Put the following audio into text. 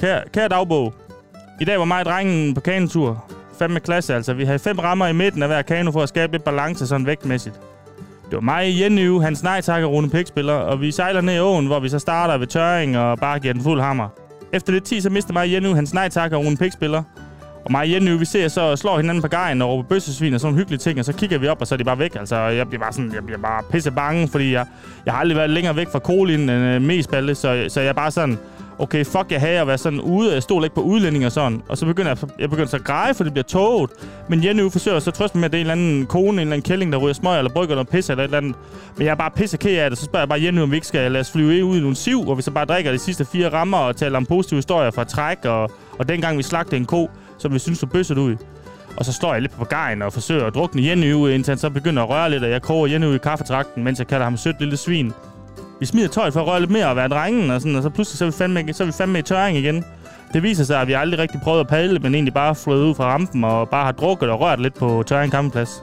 Kære, kære dagbog. I dag var mig og drengen på kanotur. Fem klasse, altså. Vi havde fem rammer i midten af hver kano for at skabe lidt balance sådan vægtmæssigt. Det var mig, Jenny, hans nej tak og Rune Pikspiller, og vi sejler ned i åen, hvor vi så starter ved tørring og bare giver den fuld hammer. Efter lidt tid, så mister mig Jenny, hans nej tak og Rune Pikspiller. Og mig og Jenny, vi ser så slår hinanden på gejen og råber bøssesvin og sådan nogle hyggelige ting, og så kigger vi op, og så er de bare væk. Altså, jeg bliver bare sådan, jeg bliver bare pisse bange, fordi jeg, jeg har aldrig været længere væk fra kolin end øh, mest balle, så, så jeg er bare sådan, okay, fuck, jeg hader at være sådan ude, jeg stoler ikke på udlænding og sådan. Og så begynder jeg, jeg begynder så at græde, for det bliver tåget. Men Jenny forsøger så at trøste mig med, at det er en eller anden kone, en eller anden kælling, der ryger smøg, eller brygger noget pisse eller et eller andet. Men jeg er bare pisse ked af det. Så spørger jeg bare Jenny, om vi ikke skal lade os flyve ud i nogle siv, hvor vi så bare drikker de sidste fire rammer og taler om positive historier fra træk, og, og dengang vi slagte en ko, som vi synes så bøsset ud. Og så står jeg lidt på gejen og forsøger at drukne Jenny ud, indtil han så begynder at røre lidt, og jeg koger Jenny ud i kaffetrakten, mens jeg kalder ham sødt lille svin. Vi smider tøjet for at røre lidt mere og være drengen, og, sådan, og så pludselig så er, vi fandme, så er vi fandme i tørring igen. Det viser sig, at vi aldrig rigtig prøvede at padle, men egentlig bare flød ud fra rampen og bare har drukket og rørt lidt på tørring campingplads.